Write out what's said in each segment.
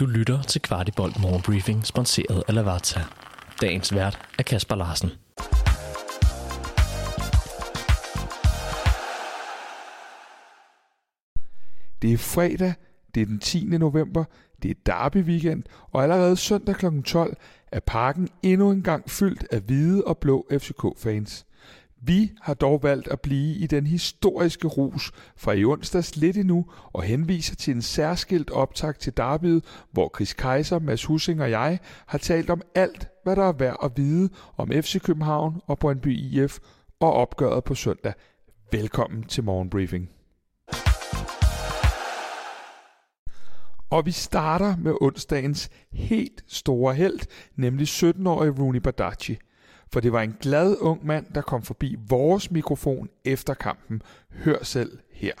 Du lytter til Kvartibolt Morgenbriefing, sponsoreret af Lavazza. Dagens vært er Kasper Larsen. Det er fredag, det er den 10. november, det er derby weekend, og allerede søndag kl. 12 er parken endnu en gang fyldt af hvide og blå FCK-fans. Vi har dog valgt at blive i den historiske rus fra i onsdags lidt endnu og henviser til en særskilt optag til Darbyet, hvor Chris Kaiser, Mads Hussing og jeg har talt om alt, hvad der er værd at vide om FC København og Brøndby IF og opgøret på søndag. Velkommen til Morgenbriefing. Og vi starter med onsdagens helt store held, nemlig 17-årige Rooney Badaci. For det var en glad ung mand, der kom forbi vores mikrofon efter kampen. Hør selv her.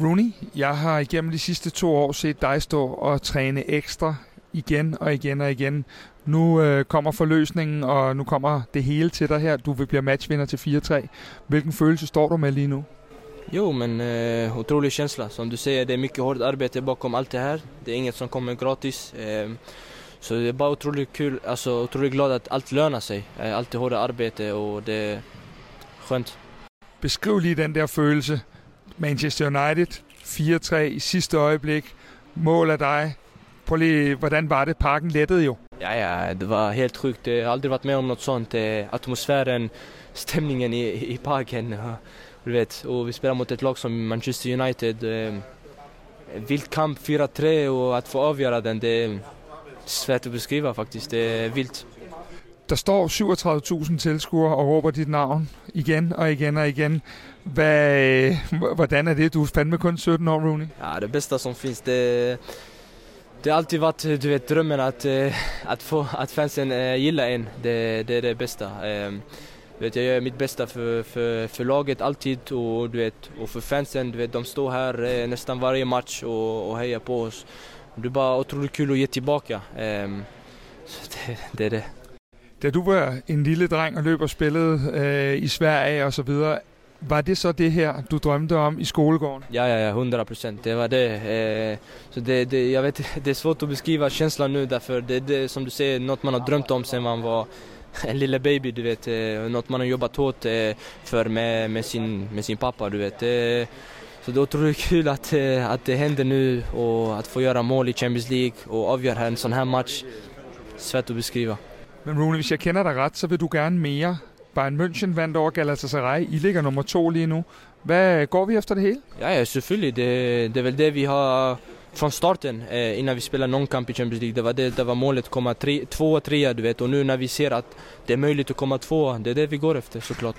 Rooney, jeg har igennem de sidste to år set dig stå og træne ekstra igen og igen og igen. Nu øh, kommer forløsningen, og nu kommer det hele til dig her. Du vil blive matchvinder til 4-3. Hvilken følelse står du med lige nu? Jo, men øh, eh, otrolig känsla. Som du säger, det är mycket hårt arbete bakom allt det här. Det är inget som kommer gratis. Eh, så det är bara otroligt kul, alltså otroligt glad att allt lönar sig. Eh, allt det hårda arbete och det är skönt. Beskriv lige den der følelse. Manchester United, 4-3 i sidste øjeblik. Mål af dig. Prøv lige, hvordan var det? Parken lettede jo. Ja, ja, det var helt sjukt. Jag har aldrig varit med om något sånt. Atmosfären, stämningen i, i parken. och, Du vet, och vi spelar mot ett lag som Manchester United. Eh, vilt kamp 4-3 och att få avgöra den, det svært at beskrive faktisk. Det er vildt. Der står 37.000 tilskuere og råber dit navn igen og igen og igen. Hvad, hvordan er det? Du er fandme kun 17 år, Rooney. Ja, det bedste som finns, det, det har alltid varit du vet, drömmen att, eh, att, få, att fansen eh, gillar en. Det, det är det bästa. Eh, vet, jag gör mitt bästa för, för, för laget alltid och, du vet, och för fansen. Du vet, de står här eh, nästan varje match och, och hejar på oss. Det är bara otroligt kul att ge tillbaka. Eh, så det, det är det. Da du var en lille dreng og løb og spillede øh, i Sverige og så videre, var det så det her, du drømte om i skolegården? Ja, ja, ja, 100 procent. Det var det. Eh, så det, det, jag vet, det är svårt att beskriva känslan nu därför det är det, som du säger, något man har drömt om sen man var en lille baby, du vet. Eh, något man har jobbat hårt eh, för med, med, sin, med sin pappa, du vet. Eh, så det är otroligt kul att, eh, att det händer nu och att få göra mål i Champions League och avgöra en sån här match. Svært at beskrive. Men Rooney, hvis jeg kender dig ret, så vil du gerne mere. Bayern München vandt over Galatasaray. I ligger nummer to lige nu. Hvad går vi efter det hele? Ja, ja selvfølgelig. Det, det är väl det vi har från starten eh, innan vi spelar någon kamp i Champions League. Det var det, det var målet komma tre, två, trea, du vet. Och nu när vi ser att det är möjligt att komma två, det är det vi går efter såklart.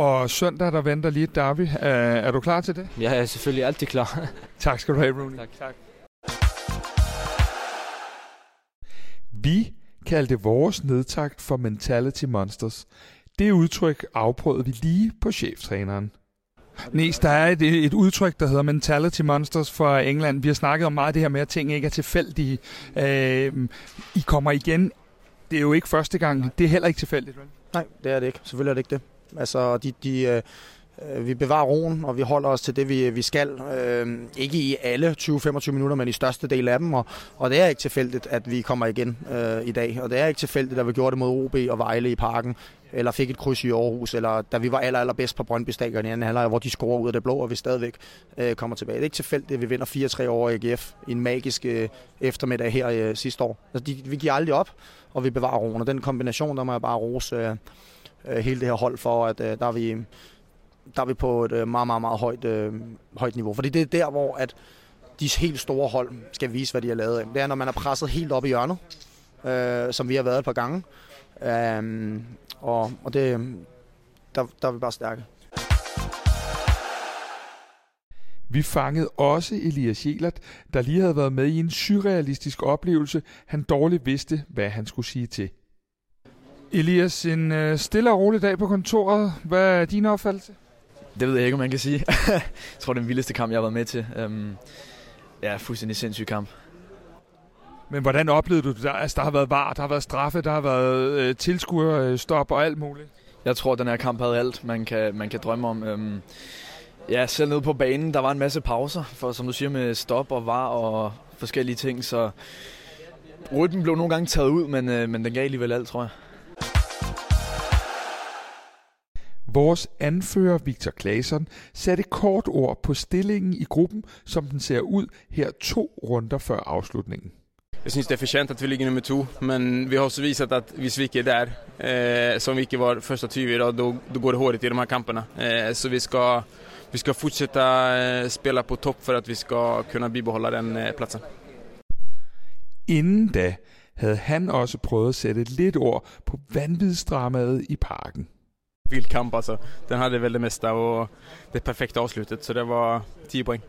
Og søndag, der venter lige et derby. Er, er du klar til det? Jeg er selvfølgelig altid klar. Tak skal du have, Rooney. Tak. tak. Vi kaldte vores nedtakt for Mentality Monsters. Det udtryk afprøvede vi lige på cheftræneren. Næs, der er et, et udtryk, der hedder Mentality Monsters for England. Vi har snakket om meget af det her med, at ting ikke er tilfældige. Øh, I kommer igen. Det er jo ikke første gang. Det er heller ikke tilfældigt, vel? Nej, det er det ikke. Selvfølgelig er det ikke det. Altså, de, de, øh, vi bevarer roen, og vi holder os til det, vi, vi skal. Øh, ikke i alle 20-25 minutter, men i største del af dem. Og, og det er ikke tilfældigt, at vi kommer igen øh, i dag. Og det er ikke tilfældigt, at vi gjorde det mod OB og Vejle i parken, eller fik et kryds i Aarhus, eller da vi var aller, aller bedst på Brøndby Stadion i anden halvleg, hvor de scorer ud af det blå, og vi stadigvæk øh, kommer tilbage. Det er ikke tilfældigt, at vi vinder 4-3 over AGF i en magisk øh, eftermiddag her øh, sidste år. Altså, de, vi giver aldrig op, og vi bevarer roen. Og den kombination, der må jeg bare rose øh, øh, hele det her hold for, at øh, der er vi der er vi på et øh, meget, meget, meget højt, øh, højt niveau. Fordi det er der, hvor at de helt store hold skal vise, hvad de har lavet af. Det er, når man er presset helt op i hjørnet, øh, som vi har været et par gange. Øh, og, og det, der, der er vi bare stærke. Vi fangede også Elias Jelert, der lige havde været med i en surrealistisk oplevelse, han dårligt vidste, hvad han skulle sige til. Elias, en øh, stille og rolig dag på kontoret. Hvad er din opfattelse? Det ved jeg ikke, om man kan sige. jeg tror, det er den vildeste kamp, jeg har været med til. Um, ja, fuldstændig sindssyg kamp. Men hvordan oplevede du det? Der, altså, der har været var, der har været straffe, der har været øh, tilskuerstop og alt muligt. Jeg tror, den her kamp havde alt, man kan, man kan drømme om. Um, ja, selv nede på banen, der var en masse pauser, for som du siger med stop og var og forskellige ting, så rytmen blev nogle gange taget ud, men, øh, men den gav alligevel alt, tror jeg. Vores anfører Victor Claesson satte kort ord på stillingen i gruppen, som den ser ud her to runder før afslutningen. Jeg synes det er fortjent at vi ligger nummer to, men vi har også vist at hvis vi ikke er der, eh, som vi ikke var første 20 i dag, då, då går det hårdt i de her kampene. Eh, så vi skal, vi skal fortsætte eh, spille på top for at vi skal kunne bibeholde den eh, pladsen. Inden da havde han også prøvet at sætte lidt ord på vanvidsdramaet i parken. Vild kamp altså. Den havde vel det meste og det perfekte afsluttet, så det var 10 point.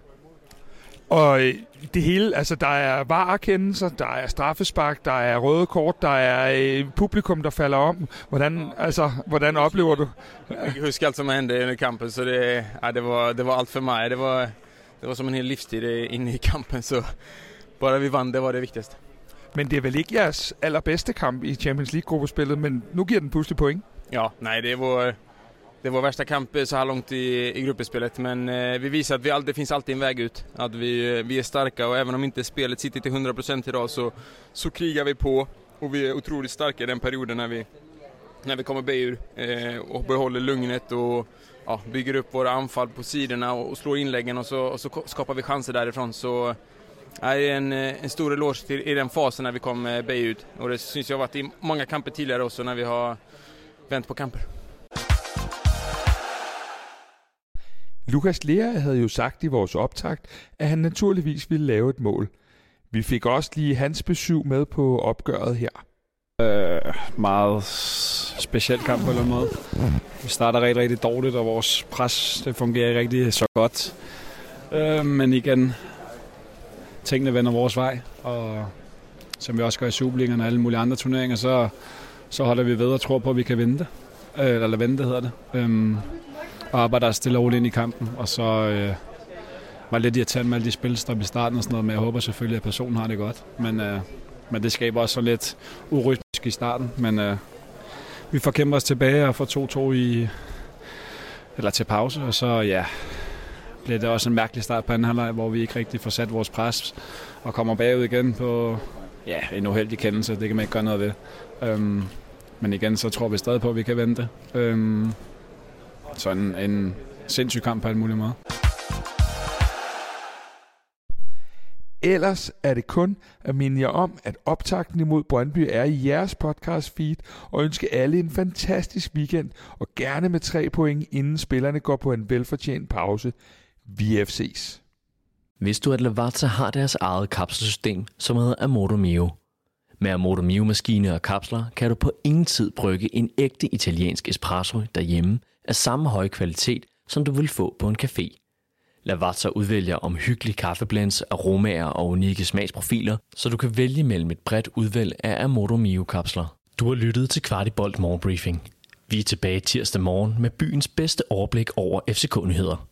Og øh, det hele, altså der er varekendelser, der er straffespark, der er røde kort, der er øh, publikum, der falder om. Hvordan, altså, hvordan oplever du? Jeg kan huske alt, som hände under kampen, så det, ja, det, var, det var alt for mig. Det var, det var som en hel livstid inde i kampen, så bare vi vandt, det var det vigtigste. Men det er vel ikke jeres allerbedste kamp i Champions League-gruppespillet, men nu giver den pludselig point. Ja, nej, det var, det var värsta kamp eh, så här långt i, i gruppspelet, men eh, vi visar att vi all, det finns alltid en väg ut. Att vi, eh, vi är starka och även om inte spelet sitter till 100% idag så, så krigar vi på och vi är otroligt starka i den perioden när vi, när vi kommer be ur eh, och behåller lugnet och ja, bygger upp våra anfall på sidorna och, och slår inläggen och så, och så skapar vi chanser därifrån. Så det är en, eh, en stor eloge till, i den fasen när vi kom eh, be ut. Och det syns jag har varit i många kamper tidigare också när vi har vänt på kamper. Lukas Lea havde jo sagt i vores optakt, at han naturligvis ville lave et mål. Vi fik også lige hans besøg med på opgøret her. Øh, meget speciel kamp på en måde. Vi starter rigtig, rigtig dårligt, og vores pres det fungerer ikke rigtig så godt. Øh, men igen, tingene vender vores vej, og som vi også gør i Superligaen og alle mulige andre turneringer, så, så holder vi ved og tror på, at vi kan vinde det. Øh, eller vente, hedder det. Øhm, og arbejder stille og roligt ind i kampen. Og så øh, var lidt irriterende med alle de spilstop i starten og sådan noget, men jeg håber selvfølgelig, at personen har det godt. Men, øh, men det skaber også sådan lidt urytmisk i starten. Men øh, vi får kæmpet os tilbage og får 2-2 i, eller til pause, og så ja, bliver det også en mærkelig start på anden halvleg, hvor vi ikke rigtig får sat vores pres og kommer bagud igen på ja, en uheldig kendelse. Det kan man ikke gøre noget ved. Øhm, men igen, så tror vi stadig på, at vi kan vente. Øhm, så en, en sindssyg kamp på en mulig måde. Ellers er det kun at minde jer om, at optakten imod Brøndby er i jeres podcast feed, og ønske alle en fantastisk weekend, og gerne med tre point, inden spillerne går på en velfortjent pause. Vi FC's. Hvis du at Lavazza har deres eget kapselsystem, som hedder Amorto Mio. Med Amorto Mio-maskine og kapsler kan du på ingen tid brygge en ægte italiensk espresso derhjemme af samme høje kvalitet, som du vil få på en café. Lavazza udvælger omhyggelige kaffeblends, aromaer og unikke smagsprofiler, så du kan vælge mellem et bredt udvalg af Amorto Mio-kapsler. Du har lyttet til Kvartibolt Morgenbriefing. Vi er tilbage tirsdag morgen med byens bedste overblik over FCK-nyheder.